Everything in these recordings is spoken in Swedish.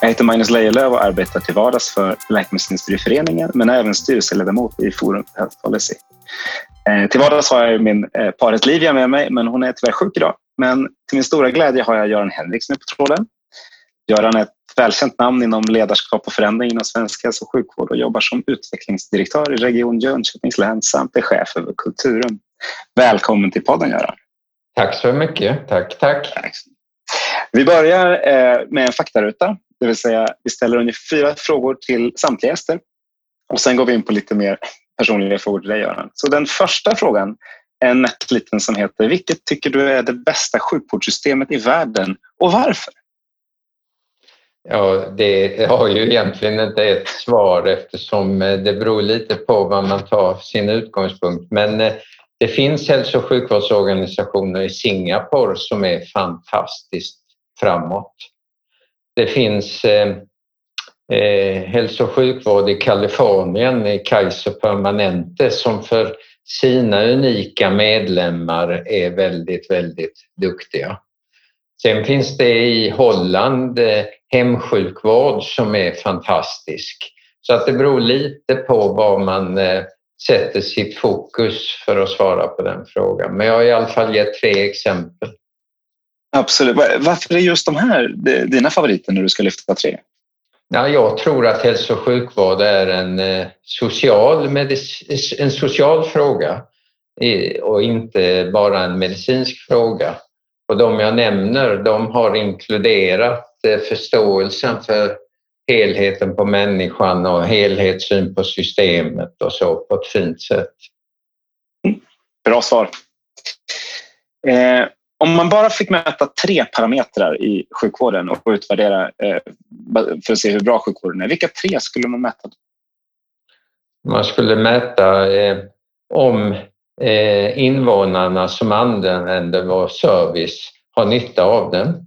Jag heter Magnus Lejelöw och arbetar till vardags för Läkemedelsindustriföreningen men är även styrelseledamot i Forum för Health Policy. Eh, till vardags har jag min eh, paret Livia med mig men hon är tyvärr sjuk idag. Men till min stora glädje har jag Göran Henriksson på tråden. Göran är ett välkänt namn inom ledarskap och förändring inom svensk hälso och sjukvård och jobbar som utvecklingsdirektör i Region Jönköpings län samt är chef över Kulturen. Välkommen till podden Göran. Tack så mycket. Tack, tack. tack. Vi börjar eh, med en faktaruta det vill säga, vi ställer ungefär fyra frågor till samtliga gäster och sen går vi in på lite mer personliga frågor till dig, Göran. Så den första frågan är en liten som heter Vilket tycker du är det bästa sjukvårdssystemet i världen och varför? Ja, det har ju egentligen inte ett svar eftersom eh, det beror lite på var man tar sin utgångspunkt. Men eh, det finns hälso och sjukvårdsorganisationer i Singapore som är fantastiskt framåt. Det finns eh, eh, hälso och sjukvård i Kalifornien, i Kaiser Permanente, som för sina unika medlemmar är väldigt, väldigt duktiga. Sen finns det i Holland eh, hemsjukvård som är fantastisk. Så att det beror lite på var man eh, sätter sitt fokus för att svara på den frågan. Men jag har i alla fall gett tre exempel. Absolut. Varför är just de här dina favoriter när du ska lyfta tre? Ja, jag tror att hälso och sjukvård är en eh, social, en social fråga och inte bara en medicinsk fråga. Och de jag nämner de har inkluderat eh, förståelsen för helheten på människan och helhetssyn på systemet och så på ett fint sätt. Bra svar. Eh, om man bara fick mäta tre parametrar i sjukvården och utvärdera eh, för att se hur bra sjukvården är, vilka tre skulle man mäta? Man skulle mäta eh, om eh, invånarna som använder vår service har nytta av den.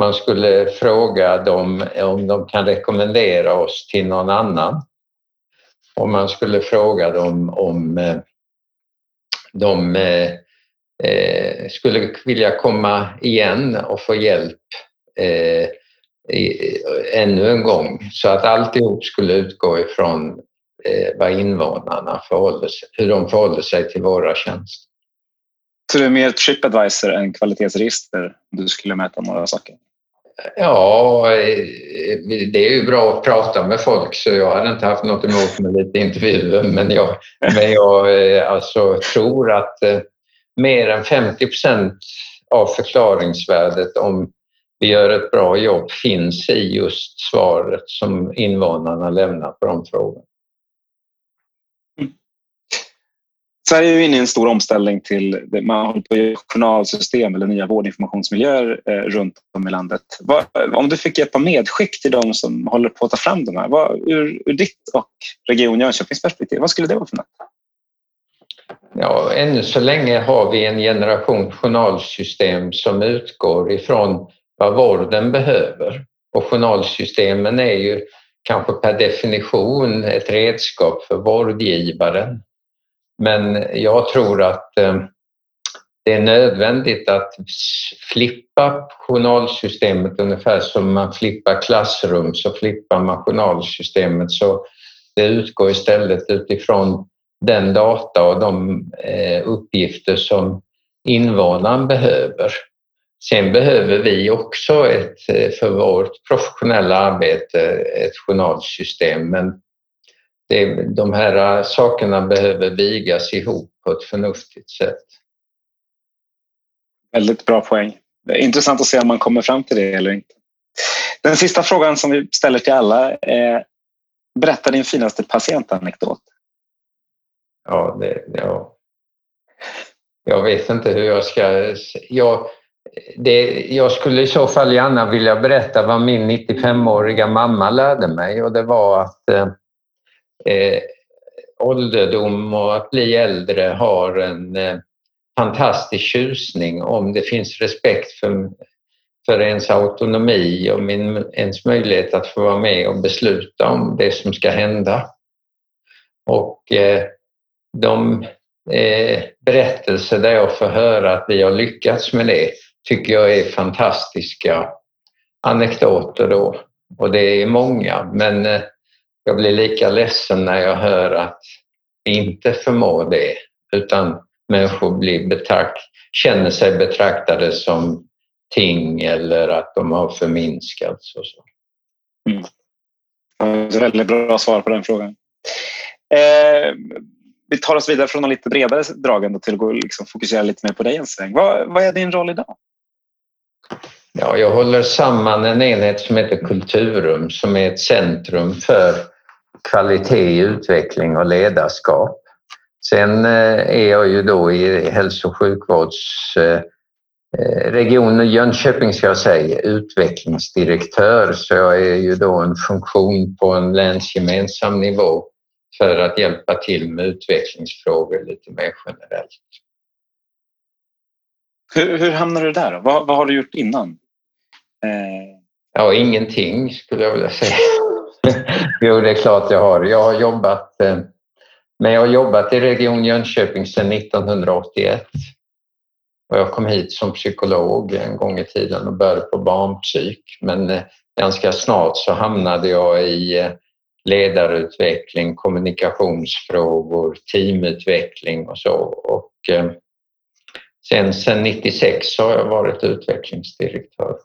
Man skulle fråga dem om de kan rekommendera oss till någon annan. Och man skulle fråga dem om eh, de eh, eh, skulle vilja komma igen och få hjälp eh, i, ännu en gång. Så att alltihop skulle utgå ifrån eh, vad invånarna förhåller sig, hur de förhåller sig till våra tjänster. Så det är mer Tripadvisor än kvalitetsregister du skulle mäta några saker? Ja, eh, det är ju bra att prata med folk så jag hade inte haft något emot med lite intervjuer men jag, men jag eh, alltså, tror att eh, mer än 50 procent av förklaringsvärdet om vi gör ett bra jobb finns i just svaret som invånarna lämnar på de frågorna. Mm. Sverige är inne i en stor omställning till man håller på att journalsystem eller nya vårdinformationsmiljöer eh, runt om i landet. Vad, om du fick ge ett par medskick till de som håller på att ta fram de här, vad, ur, ur ditt och Region Jönköpings perspektiv, vad skulle det vara för något? Ja, ännu så länge har vi en generation journalsystem som utgår ifrån vad vården behöver. Och journalsystemen är ju kanske per definition ett redskap för vårdgivaren. Men jag tror att eh, det är nödvändigt att flippa journalsystemet ungefär som man flippar klassrum så flippar man journalsystemet så det utgår istället utifrån den data och de eh, uppgifter som invånaren behöver. Sen behöver vi också ett, eh, för vårt professionella arbete ett journalsystem men det, de här eh, sakerna behöver vigas ihop på ett förnuftigt sätt. Väldigt bra poäng. Det är intressant att se om man kommer fram till det eller inte. Den sista frågan som vi ställer till alla är Berätta din finaste patientanekdot. Ja, det, ja. Jag vet inte hur jag ska... Jag, det, jag skulle i så fall gärna vilja berätta vad min 95-åriga mamma lärde mig och det var att eh, eh, ålderdom och att bli äldre har en eh, fantastisk tjusning om det finns respekt för, för ens autonomi och min, ens möjlighet att få vara med och besluta om det som ska hända. Och eh, de eh, berättelser där jag får höra att vi har lyckats med det tycker jag är fantastiska anekdoter då. Och det är många, men eh, jag blir lika ledsen när jag hör att vi inte förmår det, utan människor blir betrakt, känner sig betraktade som ting eller att de har förminskats och så. Mm. Ett väldigt bra svar på den frågan. Eh, vi tar oss vidare från de lite bredare dragen till att liksom fokusera lite mer på dig en sväng. Vad, vad är din roll idag? Ja, jag håller samman en enhet som heter Kulturum som är ett centrum för kvalitet, i utveckling och ledarskap. Sen eh, är jag ju då i hälso och sjukvårdsregionen Jönköping ska jag säga, utvecklingsdirektör så jag är ju då en funktion på en länsgemensam nivå för att hjälpa till med utvecklingsfrågor lite mer generellt. Hur, hur hamnade du där? Vad, vad har du gjort innan? Eh... Ja, ingenting skulle jag vilja säga. jo, det är klart jag har. Jag har jobbat, eh, men jag har jobbat i Region Jönköping sedan 1981. Och jag kom hit som psykolog en gång i tiden och började på barnpsyk. Men eh, ganska snart så hamnade jag i eh, ledarutveckling, kommunikationsfrågor, teamutveckling och så. Och sen, sen 96 har jag varit utvecklingsdirektör.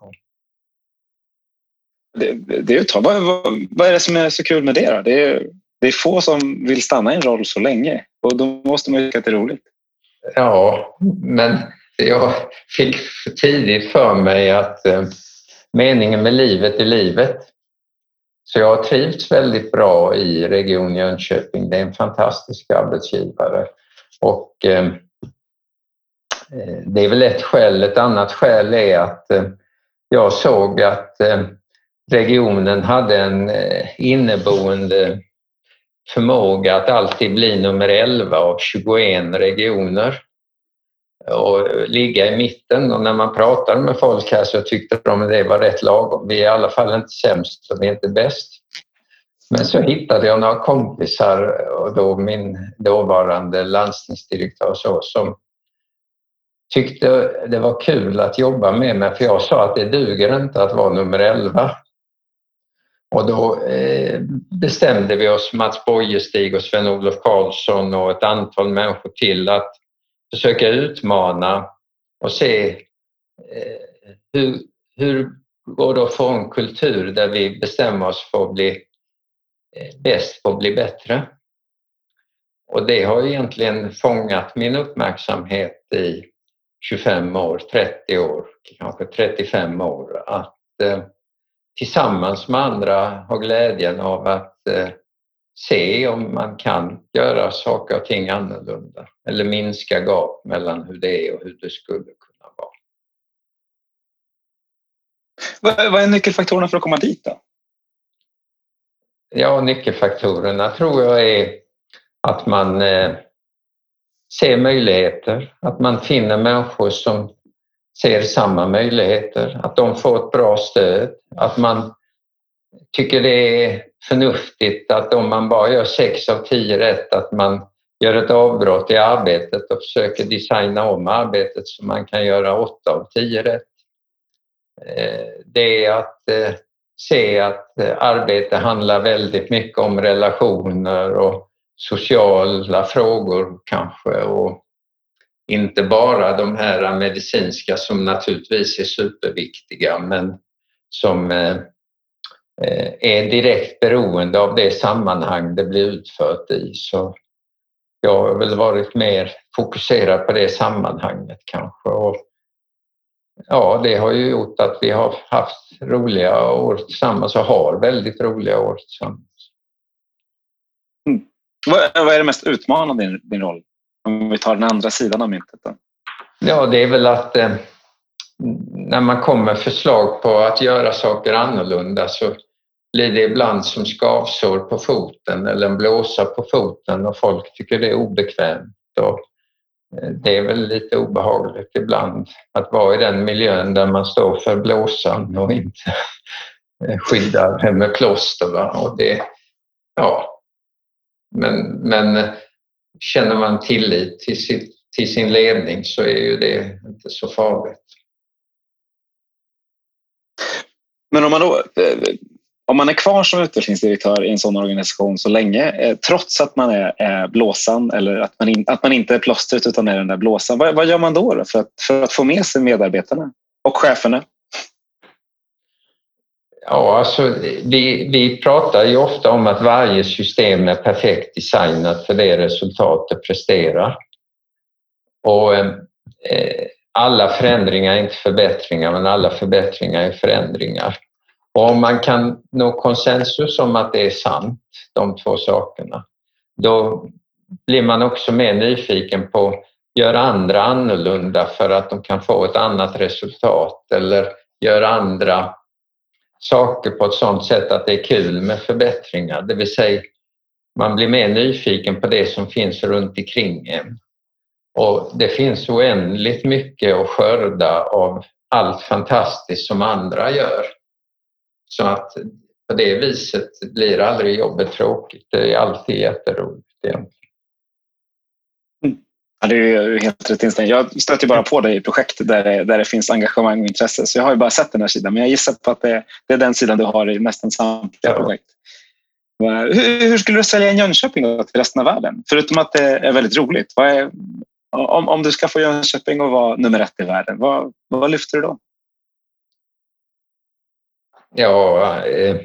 Det, det är ett. Vad, vad, vad, är det som är så kul med det? Då? Det, är, det är få som vill stanna i en roll så länge och då måste man ju tycka att det är roligt. Ja, men jag fick tidigt för mig att eh, meningen med livet är livet. Så jag har trivts väldigt bra i Region Jönköping. Det är en fantastisk arbetsgivare. Och eh, eh, det är väl ett skäl. Ett annat skäl är att eh, jag såg att eh, regionen hade en eh, inneboende förmåga att alltid bli nummer 11 av 21 regioner och ligga i mitten och när man pratade med folk här så tyckte de att det var rätt lagom. Vi är i alla fall inte sämst och vi är inte bäst. Men så hittade jag några kompisar och då min dåvarande landstingsdirektör så, som tyckte det var kul att jobba med mig för jag sa att det duger inte att vara nummer 11. Och då eh, bestämde vi oss, Mats Bojestig och Sven-Olof Karlsson och ett antal människor till att försöka utmana och se eh, hur, hur går det att få en kultur där vi bestämmer oss för att bli eh, bäst på att bli bättre. Och det har egentligen fångat min uppmärksamhet i 25 år, 30 år, kanske 35 år att eh, tillsammans med andra ha glädjen av att eh, se om man kan göra saker och ting annorlunda eller minska gap mellan hur det är och hur det skulle kunna vara. Vad är nyckelfaktorerna för att komma dit då? Ja, nyckelfaktorerna tror jag är att man eh, ser möjligheter, att man finner människor som ser samma möjligheter, att de får ett bra stöd, att man tycker det är förnuftigt att om man bara gör sex av tio rätt att man gör ett avbrott i arbetet och försöker designa om arbetet så man kan göra åtta av tio rätt. Eh, det är att eh, se att eh, arbete handlar väldigt mycket om relationer och sociala frågor kanske och inte bara de här medicinska som naturligtvis är superviktiga men som eh, är direkt beroende av det sammanhang det blir utfört i. Så jag har väl varit mer fokuserad på det sammanhanget kanske. Och ja, det har ju gjort att vi har haft roliga år tillsammans och har väldigt roliga år tillsammans. Mm. Vad är det mest utmanande i din roll? Om vi tar den andra sidan av myntet. Då. Ja, det är väl att eh, när man kommer med förslag på att göra saker annorlunda så blir det ibland som skavsår på foten eller en blåsa på foten och folk tycker det är obekvämt. Och eh, det är väl lite obehagligt ibland att vara i den miljön där man står för blåsan och inte eh, skyddar med plåster. Och det, ja. men, men eh, känner man tillit till, sitt, till sin ledning så är ju det inte så farligt. Men om man då om man är kvar som utvecklingsdirektör i en sån organisation så länge, eh, trots att man är, är blåsan eller att man, in, att man inte är plåstret utan är den där blåsan, vad, vad gör man då, då för, att, för att få med sig medarbetarna och cheferna? Ja, alltså, vi, vi pratar ju ofta om att varje system är perfekt designat för det resultat det presterar. Och eh, eh alla förändringar är inte förbättringar, men alla förbättringar är förändringar. Och om man kan nå konsensus om att det är sant, de två sakerna, då blir man också mer nyfiken på att göra andra annorlunda för att de kan få ett annat resultat eller göra andra saker på ett sådant sätt att det är kul med förbättringar. Det vill säga, man blir mer nyfiken på det som finns runt omkring en. Och det finns oändligt mycket att skörda av allt fantastiskt som andra gör. Så att på det viset blir aldrig jobbet tråkigt. Det är alltid jätteroligt egentligen. Mm. Ja, det är helt rätt inställning. Jag stöter bara på dig i projekt där det, där det finns engagemang och intresse. Så jag har ju bara sett den här sidan. Men jag gissar på att det, det är den sidan du har i nästan samtliga ja. projekt. Hur, hur, skulle du sälja en Jönköping till resten av världen? Förutom att det är väldigt roligt. Är, om, om du ska få Jönköping att vara nummer ett i världen, vad, vad lyfter du då? Ja, eh,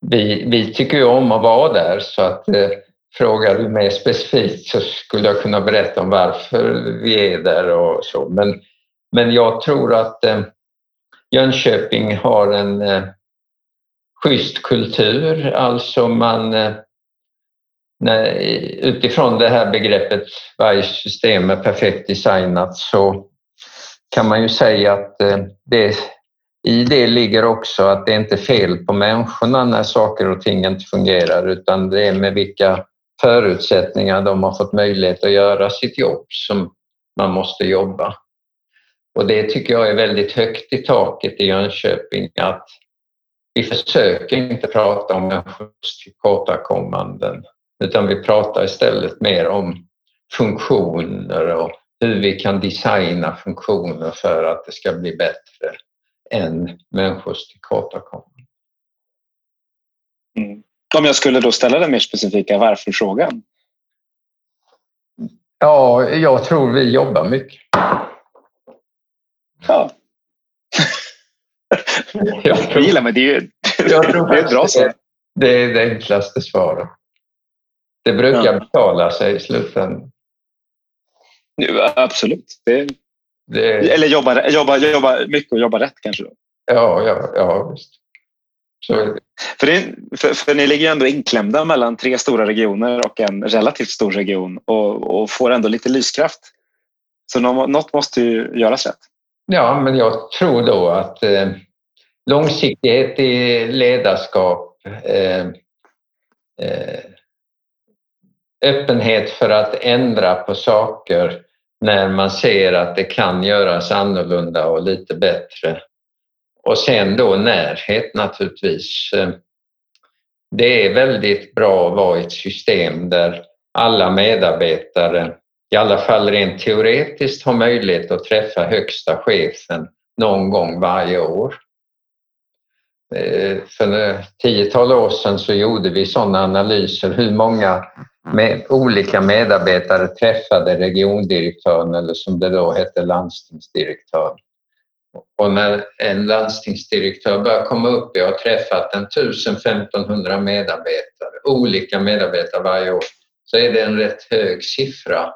vi, vi tycker ju om att vara där så att eh, frågar du mig specifikt så skulle jag kunna berätta om varför vi är där och så. Men, men jag tror att eh, Jönköping har en eh, schysst kultur, alltså man eh, när, utifrån det här begreppet varje system är perfekt designat så kan man ju säga att eh, det i det ligger också att det inte är fel på människorna när saker och ting inte fungerar utan det är med vilka förutsättningar de har fått möjlighet att göra sitt jobb som man måste jobba. Och det tycker jag är väldigt högt i taket i Jönköping att vi försöker inte prata om människors tillkortakommanden utan vi pratar istället mer om funktioner och hur vi kan designa funktioner för att det ska bli bättre än människors tillkortakommande. Mm. Om jag skulle då ställa den mer specifika varför-frågan? Ja, jag tror vi jobbar mycket. Ja. jag tror, gillar men det är ju jag tror det är bra svar. Det är det enklaste svaret. Det brukar ja. betala sig i slutändan. Absolut. Det, det... Eller jobba, jobba, jobba mycket och jobba rätt kanske? Då. Ja, ja, ja visst. Så... För, det, för, för, ni ligger ju ändå inklämda mellan tre stora regioner och en relativt stor region och, och får ändå lite lyskraft. Så något måste ju göras rätt. Ja, men jag tror då att eh, långsiktighet i ledarskap, eh, eh, öppenhet för att ändra på saker när man ser att det kan göras annorlunda och lite bättre. Och sen då närhet naturligtvis. Det är väldigt bra att vara i ett system där alla medarbetare, i alla fall rent teoretiskt, har möjlighet att träffa högsta chefen någon gång varje år. Eh, för ett tiotal år sedan så gjorde vi sådana analyser. Hur många med olika medarbetare träffade regiondirektören eller som det då hette landstingsdirektören. Och när en landstingsdirektör börjar komma upp, jag har träffat en 1000-1500 medarbetare, olika medarbetare varje år, så är det en rätt hög siffra.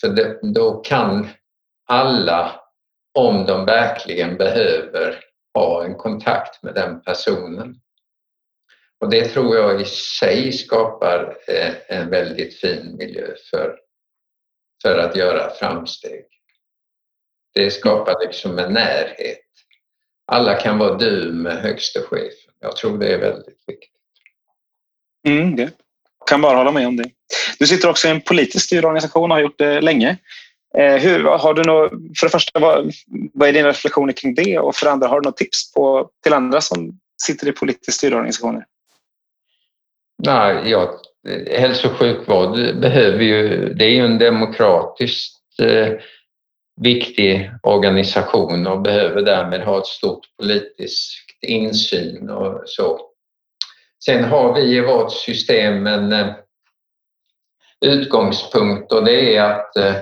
För det, då kan alla, om de verkligen behöver, ha en kontakt med den personen. Och det tror jag i sig skapar eh, en väldigt fin miljö för, för att göra framsteg. Det skapar liksom en närhet. Alla kan vara du med högste chefen. Jag tror det är väldigt viktigt. Mm, det. kan bara hålla med om det. Du sitter också i en politiskt styrd organisation och har gjort det länge. Eh, hur, har du något, för det första, vad, vad är dina reflektioner kring det? Och för det andra, har du något tips på, till andra som sitter i politiskt styrda organisationer? Nej, ja, eh, hälso och sjukvård behöver ju, det är ju en demokratiskt eh, viktig organisation och behöver därmed ha ett stort politiskt insyn och så. Sen har vi i vårt system en eh, utgångspunkt och det är att eh,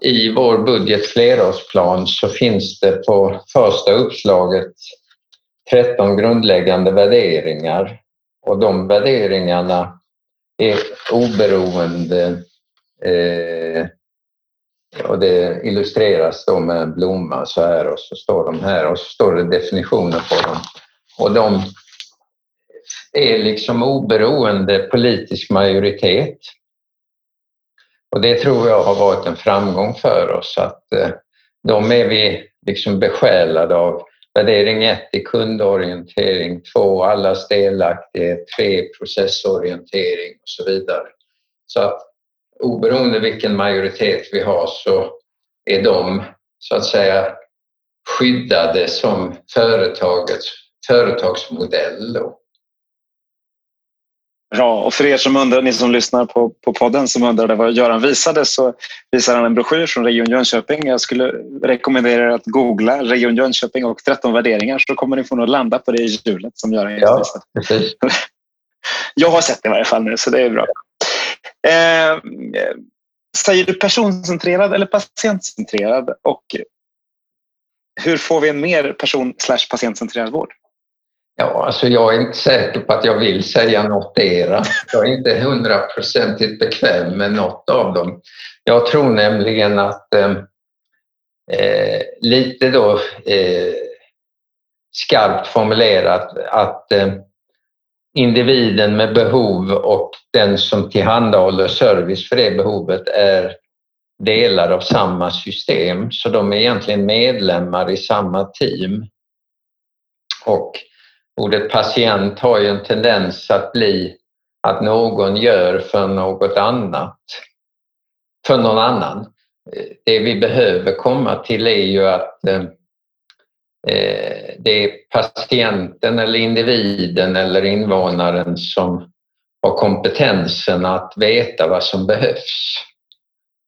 i vår budget flerårsplan så finns det på första uppslaget 13 grundläggande värderingar och de värderingarna är oberoende eh, och det illustreras då med en blomma så här och så står de här och så står det definitioner på dem. Och de är liksom oberoende politisk majoritet. Och det tror jag har varit en framgång för oss att eh, de är vi liksom besjälade av. Värdering 1 är kundorientering, 2 allas delaktighet, 3 processorientering och så vidare. Så att oberoende vilken majoritet vi har så är de så att säga skyddade som företagets företagsmodell. Då. Bra. Och för er som undrar, ni som lyssnar på, på podden som undrade vad Göran visade så visar han en broschyr från Region Jönköping. Jag skulle rekommendera er att googla Region Jönköping och 13 värderingar så kommer ni få att landa på det i hjulet som Göran ja, visade. Jag har sett det i varje fall nu så det är bra. Eh, säger du personcentrerad eller patientcentrerad? Och hur får vi en mer person slash patientcentrerad vård? Ja, alltså jag är inte säker på att jag vill säga något era. Jag är inte hundraprocentigt bekväm med något av dem. Jag tror nämligen att eh, eh, lite då eh, skarpt formulerat att eh, individen med behov och den som tillhandahåller service för det behovet är delar av samma system. Så de är egentligen medlemmar i samma team. Och ordet patient har ju en tendens att bli att någon gör för något annat. För någon annan. Det vi behöver komma till är ju att eh, det är patienten eller individen eller invånaren som har kompetensen att veta vad som behövs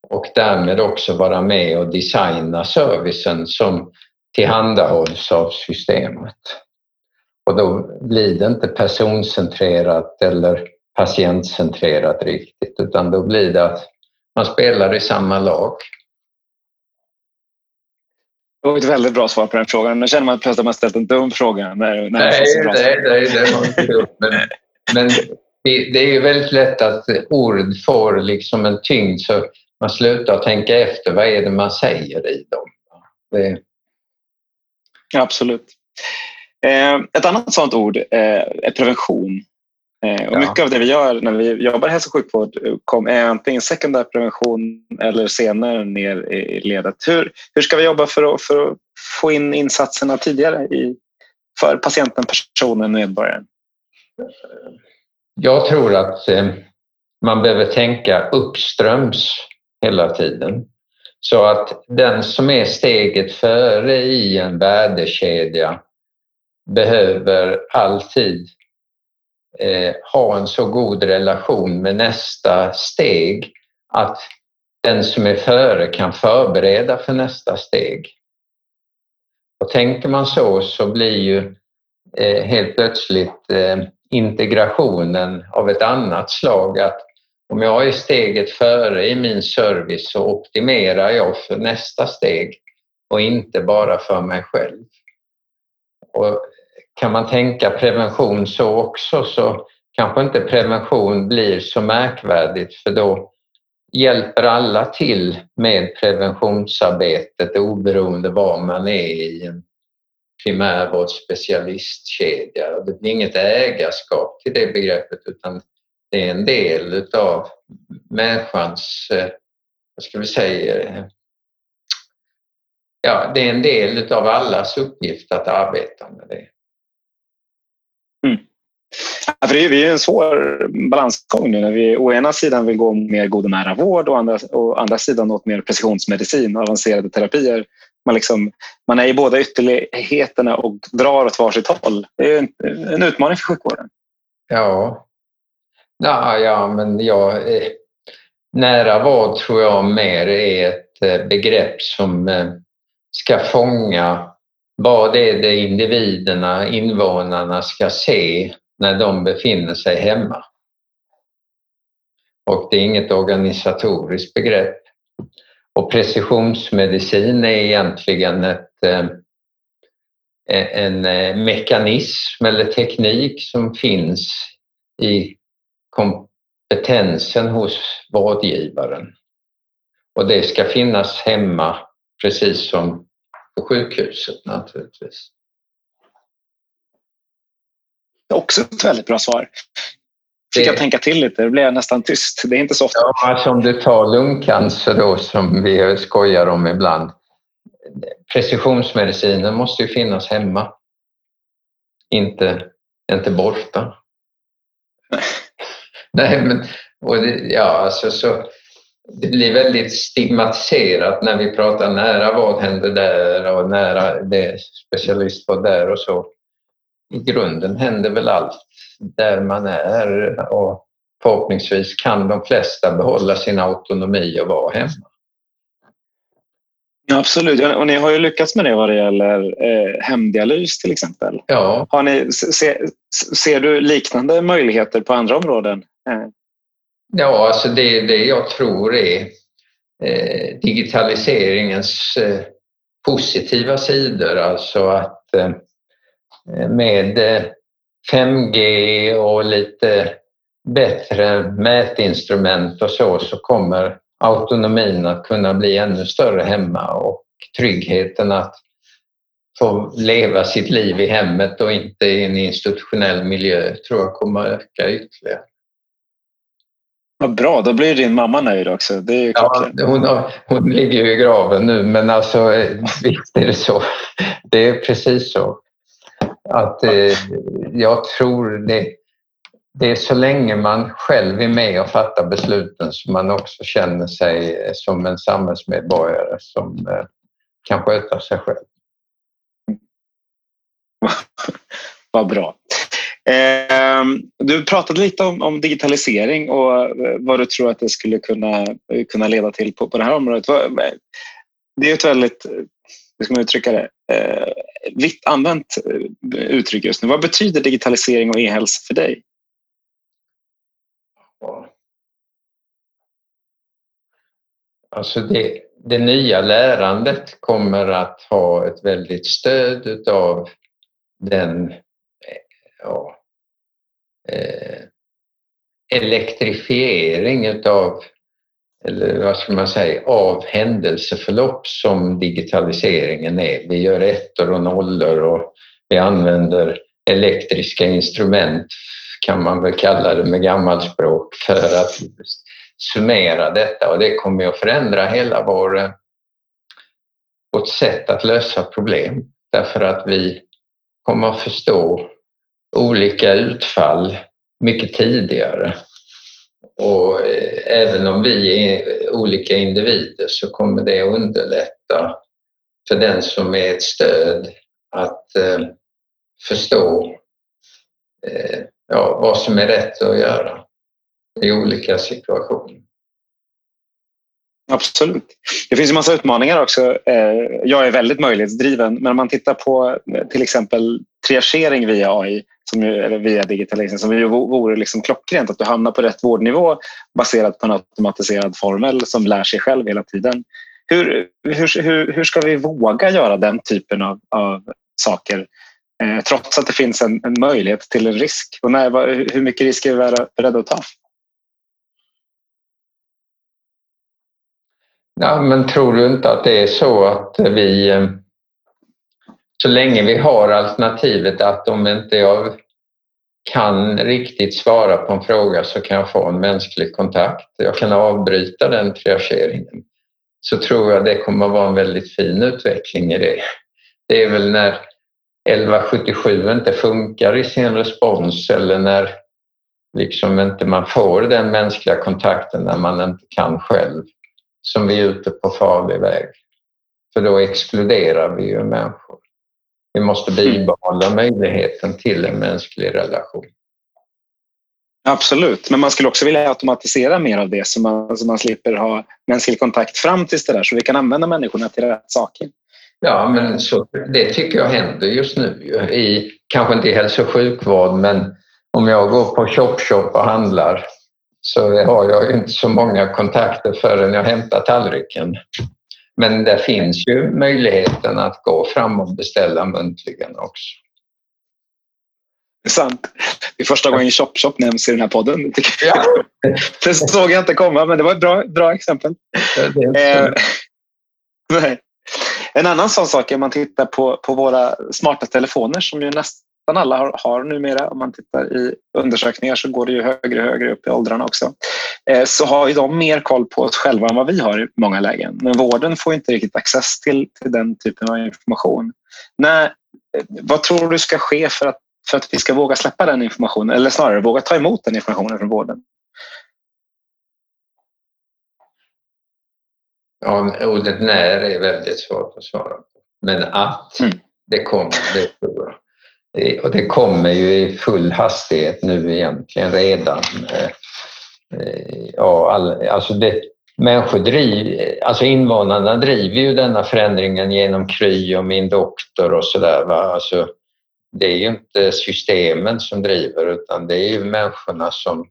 och därmed också vara med och designa servicen som tillhandahålls av systemet. Och då blir det inte personcentrerat eller patientcentrerat riktigt utan då blir det att man spelar i samma lag. Det var ett väldigt bra svar på den frågan. Nu känner man plötsligt att man ställt en dum fråga. När, när nej, nej, nej, det var inte dumt. Men, men det, det är ju väldigt lätt att ord får liksom en tyngd så man slutar tänka efter. Vad är det man säger i dem? Det... Absolut. Eh, ett annat sådant ord eh, är prevention. Eh, och ja. Mycket av det vi gör när vi jobbar i hälso och sjukvård är antingen sekundär prevention eller senare ner i ledet. Hur, hur ska vi jobba för att, för att få in insatserna tidigare i, för patienten, personen, medborgaren? Jag tror att man behöver tänka uppströms hela tiden. Så att den som är steget före i en värdekedja behöver alltid eh, ha en så god relation med nästa steg att den som är före kan förbereda för nästa steg. Och tänker man så så blir ju eh, helt plötsligt eh, integrationen av ett annat slag att om jag är steget före i min service så optimerar jag för nästa steg och inte bara för mig själv. Och kan man tänka prevention så också så kanske inte prevention blir så märkvärdigt för då hjälper alla till med preventionsarbetet oberoende var man är i en primärvårdsspecialistkedja. Det blir inget ägarskap till det begreppet utan det är en del utav människans, eh, vad ska vi säga, ja, det är en del av allas uppgift att arbeta med det. Mm. Ja, för det är ju en svår balansgång nu när vi å ena sidan vill gå mer god och nära vård och andra, å andra sidan åt mer precisionsmedicin och avancerade terapier. Man, liksom, man är i båda ytterligheterna och drar åt varsitt håll. Det är en, en utmaning för sjukvården. Ja, ja, ja men jag, eh, nära vård tror jag mer är ett eh, begrepp som eh, ska fånga vad är det individerna, invånarna ska se när de befinner sig hemma. Och det är inget organisatoriskt begrepp. Och precisionsmedicin är egentligen ett, eh, en eh, mekanism eller teknik som finns i kompetensen hos vårdgivaren. Och det ska finnas hemma precis som på sjukhuset naturligtvis. Det är också ett väldigt bra svar. Fick det... jag tänka till lite, det blev nästan tyst. Det är inte så ofta. Ja, alltså om du tar lungcancer då som vi skojar om ibland. Precisionsmedicinen måste ju finnas hemma. Inte, inte borta. Nej, men och det, ja, alltså så, det blir väldigt stigmatiserat när vi pratar nära vad händer där och nära det specialistvård där och så. I grunden händer väl allt där man är och förhoppningsvis kan de flesta behålla sin autonomi och vara hemma. Ja, absolut, och ni har ju lyckats med det vad det gäller eh, hemdialys till exempel. Ja. Har ni, se, ser du liknande möjligheter på andra områden? Eh. Ja, alltså det, det jag tror är eh, digitaliseringens eh, positiva sidor, alltså att eh, med eh, 5G och lite bättre mätinstrument och så, så kommer autonomin att kunna bli ännu större hemma och tryggheten att få leva sitt liv i hemmet och inte i en institutionell miljö tror jag kommer att öka ytterligare. Vad bra, då blir din mamma nöjd också. Det är ja, hon, har, hon ligger ju i graven nu men alltså visst är det så. Det är precis så. Att eh, jag tror det, det är så länge man själv är med och fattar besluten som man också känner sig som en samhällsmedborgare som eh, kan sköta sig själv. Vad bra. Ehm, du pratade lite om, om, digitalisering och eh, vad du tror att det skulle kunna, kunna leda till på, på det här området. Det är ett väldigt, hur ska man uttrycka det, eh, vitt använt eh, uttryck just nu. Vad betyder digitalisering och e-hälsa för dig? Alltså det, det nya lärandet kommer att ha ett väldigt stöd utav den ja, Eh, elektrifiering utav, eller vad ska man säga, av händelseförlopp som digitaliseringen är. Vi gör ettor och nollor och vi använder elektriska instrument kan man väl kalla det med gammalspråk för att summera detta och det kommer att förändra hela vår, eh, vårt sätt att lösa problem därför att vi kommer att förstå olika utfall mycket tidigare. Och eh, även om vi är olika individer så kommer det att underlätta för den som är ett stöd att eh, förstå eh, ja, vad som är rätt att göra i olika situationer. Absolut. Det finns en massa utmaningar också. Eh, jag är väldigt möjlighetsdriven, men om man tittar på eh, till exempel triagering via AI som eller via digitalisering som ju vore liksom klockrent att du hamnar på rätt vårdnivå baserat på en automatiserad formel som lär sig själv hela tiden. Hur, hur, hur, hur ska vi våga göra den typen av, av saker eh, trots att det finns en, en, möjlighet till en risk? Och när, hur mycket risk är vi beredda att ta? Ja, men tror du inte att det är så att vi eh, så länge vi har alternativet att om inte jag kan riktigt svara på en fråga så kan jag få en mänsklig kontakt. Jag kan avbryta den triageringen. så tror jag det kommer att vara en väldigt fin utveckling i det. Det är väl när 1177 inte funkar i sin respons eller när liksom inte man får den mänskliga kontakten när man inte kan själv som vi är ute på farlig väg. För då exkluderar vi ju människor. Vi måste mm. bibehålla möjligheten till en mänsklig relation. Absolut, men man skulle också vilja automatisera mer av det så man, så man slipper ha mänsklig kontakt fram tills det där så vi kan använda människorna till rätt saker. Ja, men så, det tycker jag händer just nu. I, kanske inte i hälso och sjukvård, men om jag går på Chop och handlar så har jag inte så många kontakter förrän jag hämtar tallriken. Men det finns ju möjligheten att gå fram och beställa muntligen också. Sant. Det är första gången Chop Chop nämns i den här podden. Ja. Det såg jag inte komma, men det var ett bra, bra exempel. Eh, en annan sån sak är om man tittar på, på våra smarta telefoner som ju nästan alla har, har numera. Om man tittar i undersökningar så går det ju högre och högre upp i åldrarna också. Eh, så har ju de mer koll på oss själva än vad vi har i många lägen. Men vården får inte riktigt access till, till den typen av information. När, eh, vad tror du ska ske för att, för att vi ska våga släppa den informationen eller snarare våga ta emot den informationen från vården? Ja, ordet när är väldigt svårt att svara på. Men att mm. det kommer, det tror jag. Eh, och det kommer ju i full hastighet nu egentligen redan. Eh, eh, ja, all, alltså det, människor driver, alltså invånarna driver ju denna förändringen genom Kry och Min doktor och sådär. Alltså, det är ju inte systemen som driver utan det är ju människorna som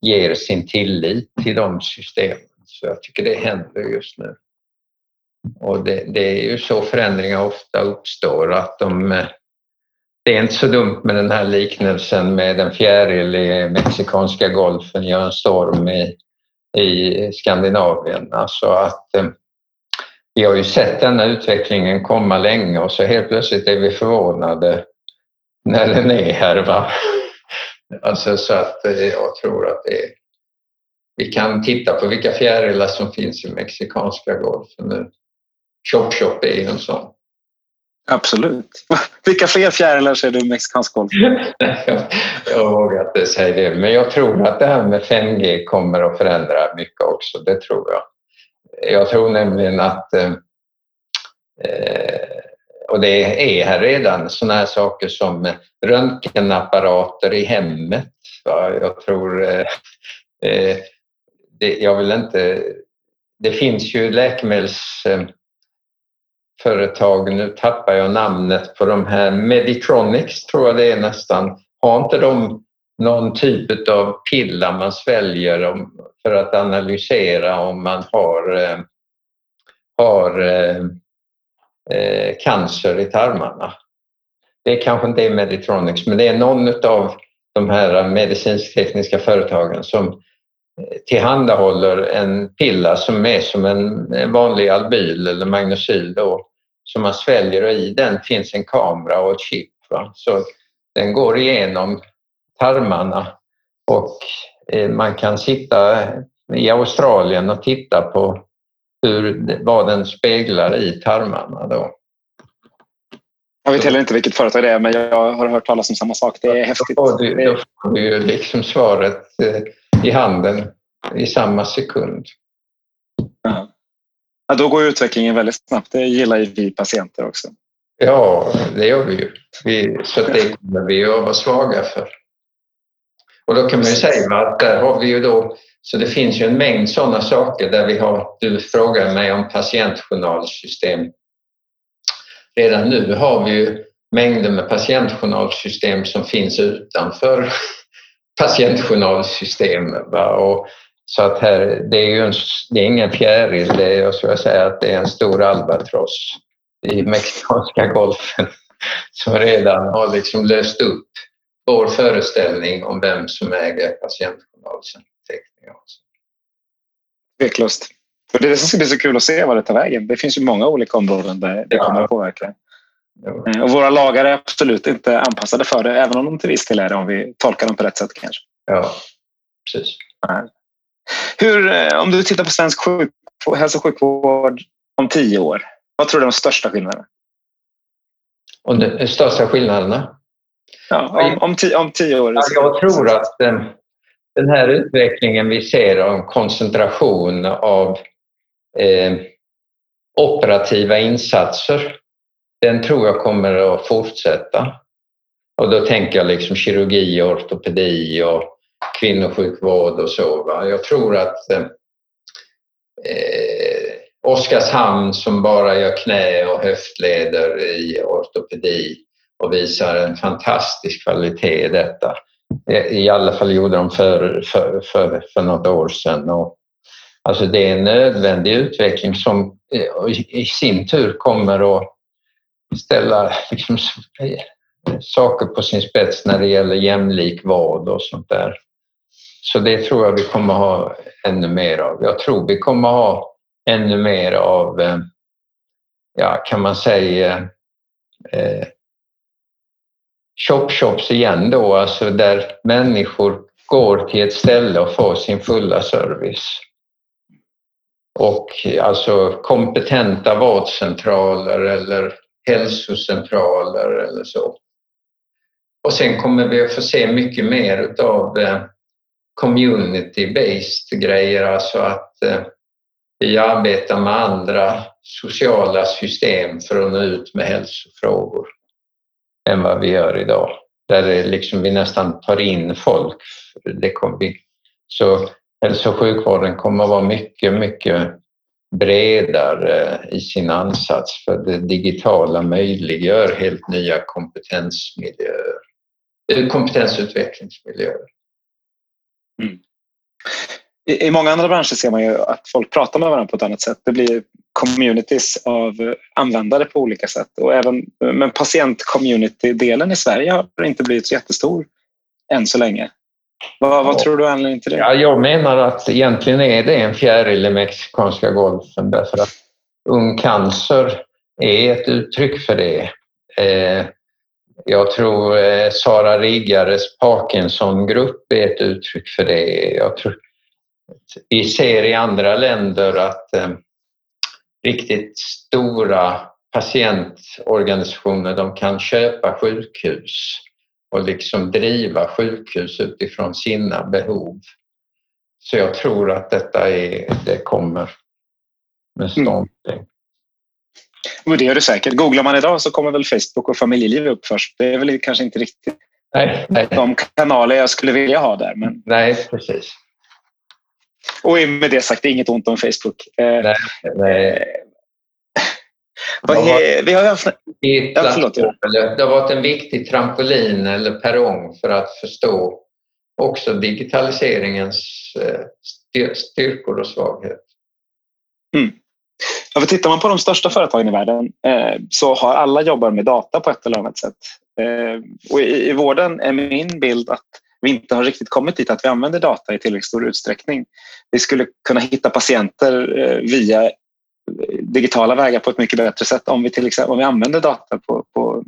ger sin tillit till de systemen. Så jag tycker det händer just nu. Och det, det är ju så förändringar ofta uppstår att de det är inte så dumt med den här liknelsen med en fjäril i Mexikanska golfen gör en storm i, i Skandinavien. Alltså att eh, vi har ju sett denna utvecklingen komma länge och så helt plötsligt är vi förvånade när den är här. Va? Alltså så att eh, jag tror att det är, vi kan titta på vilka fjärilar som finns i Mexikanska golfen nu. Chop Chop är ju en sån. Absolut. Vilka fler fjärilar ser du i mexikansk golf? jag vågar inte säga det, men jag tror att det här med 5G kommer att förändra mycket också. Det tror jag. Jag tror nämligen att eh, eh och det är här redan sådana här saker som röntgenapparater i hemmet. Jag tror... Eh, eh, det, jag vill inte... Det finns ju läkemedels eh, företag, nu tappar jag namnet på de här, Meditronics tror jag det är nästan, har inte de någon typ av piller man sväljer för att analysera om man har, eh, har eh, eh, cancer i tarmarna? Det kanske inte är Meditronics, men det är någon av de här medicinsk-tekniska företagen som tillhandahåller en pilla som är som en vanlig albyl eller magnesyl då, som man sväljer och i den finns en kamera och ett chip. Va? Så den går igenom tarmarna och eh, man kan sitta i Australien och titta på hur, vad den speglar i tarmarna. Då. Jag vet heller inte vilket företag det är men jag har hört talas om samma sak. Det är häftigt. Då får du, då får du liksom svaret eh, i handen i samma sekund. Ja, då går utvecklingen väldigt snabbt. Det gillar ju vi patienter också. Ja, det gör vi ju. Vi, så det kommer vi att vara svaga för. Och då kan man ju säga att där har vi ju då, så det finns ju en mängd sådana saker där vi har, du frågar mig om patientjournalsystem. Redan nu har vi ju mängder med patientjournalsystem som finns utanför patientjournalsystem. Och så att här, det är ju en, det är ingen fjäril, det är, jag skulle säga att det är en stor albatross i Mexikanska golfen som redan har liksom löst upp vår föreställning om vem som äger patientjournalsanteckningar. Tveklöst. För det är det som ska bli så kul att se vad det tar vägen. Det finns ju många olika områden där det ja. kommer att påverka. Ja. Eh, och våra lagar är absolut inte anpassade för det, även om de till viss del är det om vi tolkar dem på rätt sätt kanske. Ja, precis. Hur, eh, om du tittar på svensk sjukvård hälso och sjukvård om tio år? Vad tror du är de största skillnaderna? Och de största skillnaderna? Ja, om, om, tio, om tio år. Ja, jag tror att eh, den här utvecklingen vi ser om koncentration av eh, operativa insatser, den tror jag kommer att fortsätta. Och då tänker jag liksom kirurgi, ortopedi och kvinnosjukvård och så. Va? Jag tror att eh, Oskarshamn som bara gör knä och höftleder i ortopedi och visar en fantastisk kvalitet i detta. I alla fall gjorde de för, för, för, för något år sedan. Och, alltså det är en nödvändig utveckling som eh, i sin tur kommer att ställa liksom, eh, saker på sin spets när det gäller jämlik vård och sånt där. Så det tror jag vi kommer ha ännu mer av. Jag tror vi kommer ha ännu mer av, eh, ja kan man säga, eh, shop-shops igen då, alltså där människor går till ett ställe och får sin fulla service. Och alltså kompetenta vårdcentraler eller hälsocentraler eller så. Och sen kommer vi att få se mycket mer utav eh, community-based grejer, alltså att eh, vi arbetar med andra sociala system för att nå ut med hälsofrågor än vad vi gör idag. Där det liksom vi nästan tar in folk. Det kommer vi. Så hälso och sjukvården kommer att vara mycket, mycket bredare i sin ansats för det digitala möjliggör helt nya kompetensmiljöer, eh, kompetensutvecklingsmiljöer. Mm. I, I många andra branscher ser man ju att folk pratar med varandra på ett annat sätt. Det blir communities av användare på olika sätt. Och även, men patient-community-delen i Sverige har inte blivit så jättestor än så länge. Vad, vad tror du är anledningen till det? Ja, jag menar att egentligen är det en fjäril i mexikanska golfen därför att ung cancer är ett uttryck för det. Eh, jag tror eh, Sara Riggares Parkinson-grupp är ett uttryck för det. Jag tror, vi ser i andra länder att eh, riktigt stora patientorganisationer de kan köpa sjukhus och liksom driva sjukhus utifrån sina behov. Så jag tror att detta är, det kommer med stormsteg. Mm. Det gör det säkert. Googlar man idag så kommer väl Facebook och familjeliv upp först. Det är väl kanske inte riktigt nej, nej. de kanaler jag skulle vilja ha där. Men... Nej, precis. Och med det sagt, inget ont om Facebook. Eh, nej, nej. Är, vi har haft... Ja, förlåt, Det har varit en viktig trampolin eller perrong för att förstå också digitaliseringens eh, styrkor och svaghet. Mm. Ja, för tittar man på de största företagen i världen eh, så har alla jobbar med data på ett eller annat sätt. Eh, och i, I vården är min bild att vi inte har riktigt kommit dit att vi använder data i tillräckligt stor utsträckning. Vi skulle kunna hitta patienter eh, via digitala vägar på ett mycket bättre sätt om vi till exempel om vi använder data på, på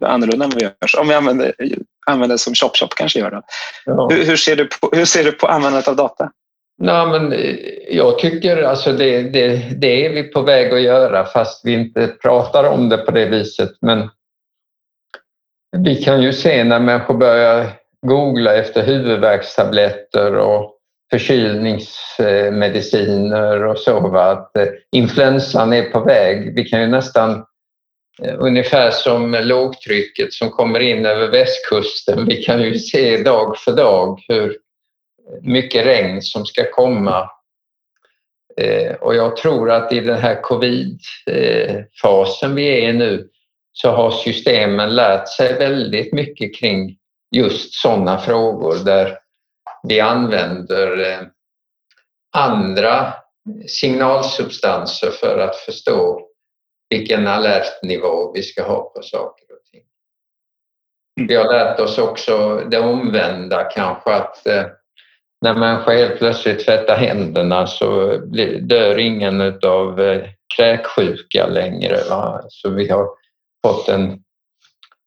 annorlunda än vad vi gör. Om vi använder, använder som ChopChop kanske gör. det. Ja. Hur, hur, ser du på, hur ser du på användandet av data? Nej, men eh, jag tycker alltså det, det, det är vi på väg att göra fast vi inte pratar om det på det viset. Men vi kan ju se när människor börjar googla efter huvudvärkstabletter och förkylningsmediciner och så. Va? Att eh, influensan är på väg. Vi kan ju nästan eh, ungefär som lågtrycket som kommer in över västkusten. Vi kan ju se dag för dag hur mycket regn som ska komma. Eh, och jag tror att i den här covid-fasen vi är i nu så har systemen lärt sig väldigt mycket kring just sådana frågor där vi använder eh, andra signalsubstanser för att förstå vilken alertnivå vi ska ha på saker och ting. Mm. Vi har lärt oss också det omvända kanske att eh, när människor helt plötsligt tvättar händerna så dör ingen av eh, kräksjuka längre. Va? Så vi har fått en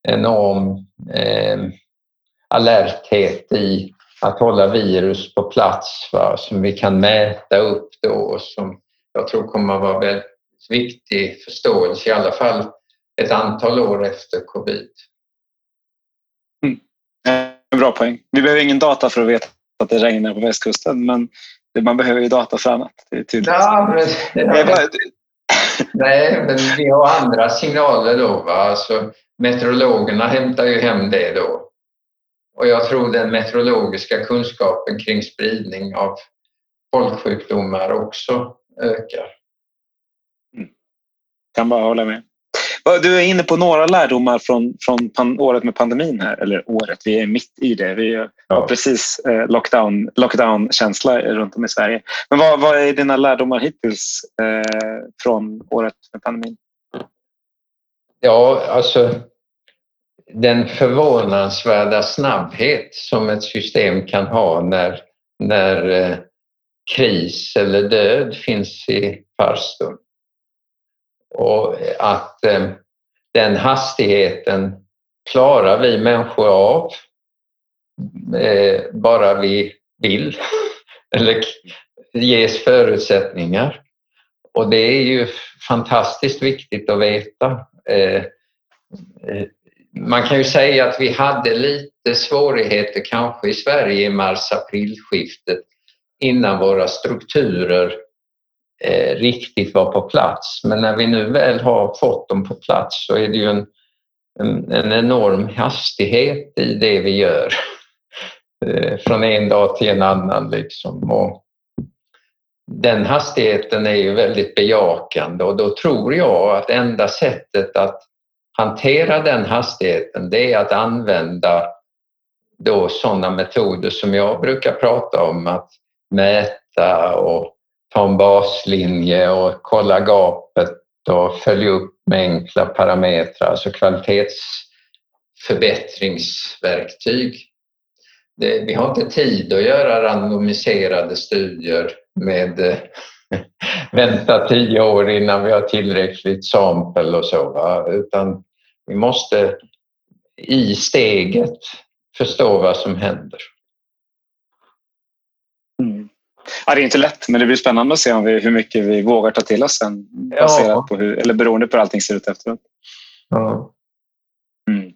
enorm eh, alerthet i att hålla virus på plats va, som vi kan mäta upp då och som jag tror kommer att vara väldigt viktig förståelse, i alla fall ett antal år efter covid. Mm. En bra poäng. Vi behöver ingen data för att veta att det regnar på västkusten, men man behöver ju data för annat. Det är tydligt. Ja, men, ja, Nej, men vi har andra signaler då. Va? Alltså, meteorologerna hämtar ju hem det då. Och jag tror den meteorologiska kunskapen kring spridning av folksjukdomar också ökar. Mm. Kan bara hålla med. Du är inne på några lärdomar från, från året med pandemin här, eller året, vi är mitt i det. Vi har ja. precis eh, lockdown, lockdown-känsla runt om i Sverige. Men vad, vad är dina lärdomar hittills eh, från året med pandemin? Ja, alltså den förvånansvärda snabbhet som ett system kan ha när, när eh, kris eller död finns i farstun. Och att eh, den hastigheten klarar vi människor av eh, bara vi vill eller ges förutsättningar. Och det är ju fantastiskt viktigt att veta. Eh, man kan ju säga att vi hade lite svårigheter kanske i Sverige i mars-aprilskiftet innan våra strukturer eh, riktigt var på plats. Men när vi nu väl har fått dem på plats så är det ju en, en, en enorm hastighet i det vi gör. Eh, från en dag till en annan liksom. Och den hastigheten är ju väldigt bejakande och då tror jag att enda sättet att hantera den hastigheten det är att använda då sådana metoder som jag brukar prata om, att mäta och ta en baslinje och kolla gapet och följa upp med enkla parametrar, alltså kvalitetsförbättringsverktyg. Det, vi har inte tid att göra randomiserade studier med eh, vänta tio år innan vi har tillräckligt sampel och så, va? utan vi måste i steget förstå vad som händer. Ja, det är inte lätt, men det blir spännande att se om vi, hur mycket vi vågar ta till oss sen. Baserat på hur, eller beroende på hur allting ser ut efteråt. Ja. Mm.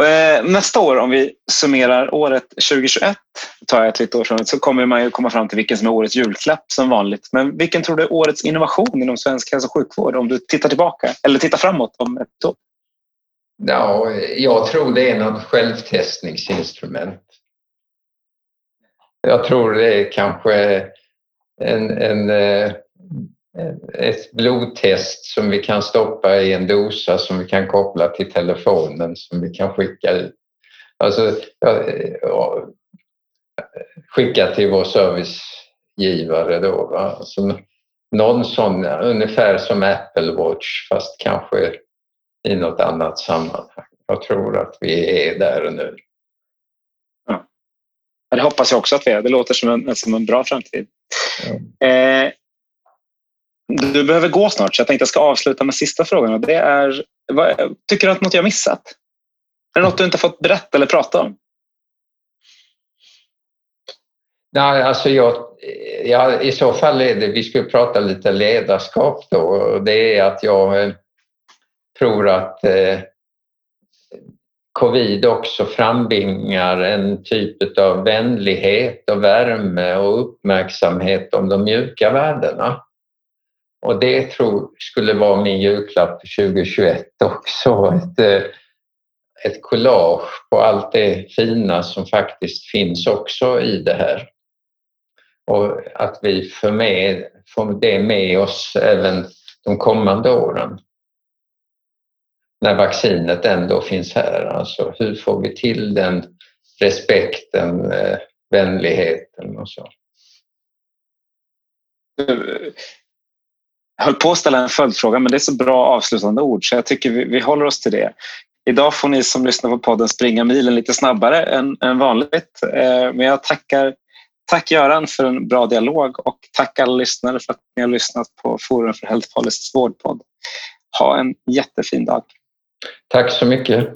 Eh, nästa år, om vi summerar året 2021, tar jag ett litet år från så kommer man ju komma fram till vilken som är årets julklapp som vanligt. Men vilken tror du är årets innovation inom svensk hälso och sjukvård om du tittar tillbaka eller tittar framåt om ett år? Ja, jag tror det är något självtestningsinstrument. Jag tror det är kanske en, en, eh, ett blodtest som vi kan stoppa i en dosa som vi kan koppla till telefonen som vi kan skicka ut. Alltså, ja, eh, skicka till vår servicegivare då. Va? Alltså, någon sån, ungefär som Apple Watch fast kanske i något annat sammanhang. Jag tror att vi är där nu. Ja, det hoppas jag också att vi är. Det låter som en, som en bra framtid. Mm. Eh, du behöver gå snart så jag tänkte jag ska avsluta med sista frågan. Och det är, vad, tycker du att något jag missat? Är det något du inte fått berätta eller prata om? Nej, alltså jag, ja, I så fall är det, vi skulle prata lite ledarskap då. Och det är att jag eh, tror att eh, covid också frambringar en typ av vänlighet och värme och uppmärksamhet om de mjuka värdena. Och det tror skulle vara min julklapp för 2021 också. Ett, eh, ett collage på allt det fina som faktiskt finns också i det här. Och att vi får, med, får det med oss även de kommande åren när vaccinet ändå finns här. Alltså hur får vi till den respekten, eh, vänligheten och så. Jag eh, höll på att ställa en följdfråga men det är så bra avslutande ord så jag tycker vi, vi håller oss till det. Idag får ni som lyssnar på podden springa milen lite snabbare än, än vanligt. Eh, men jag tackar Tack Göran för en bra dialog och tack alla lyssnare för att ni har lyssnat på Forum för Health Policys vårdpodd. Ha en jättefin dag. Tack så mycket.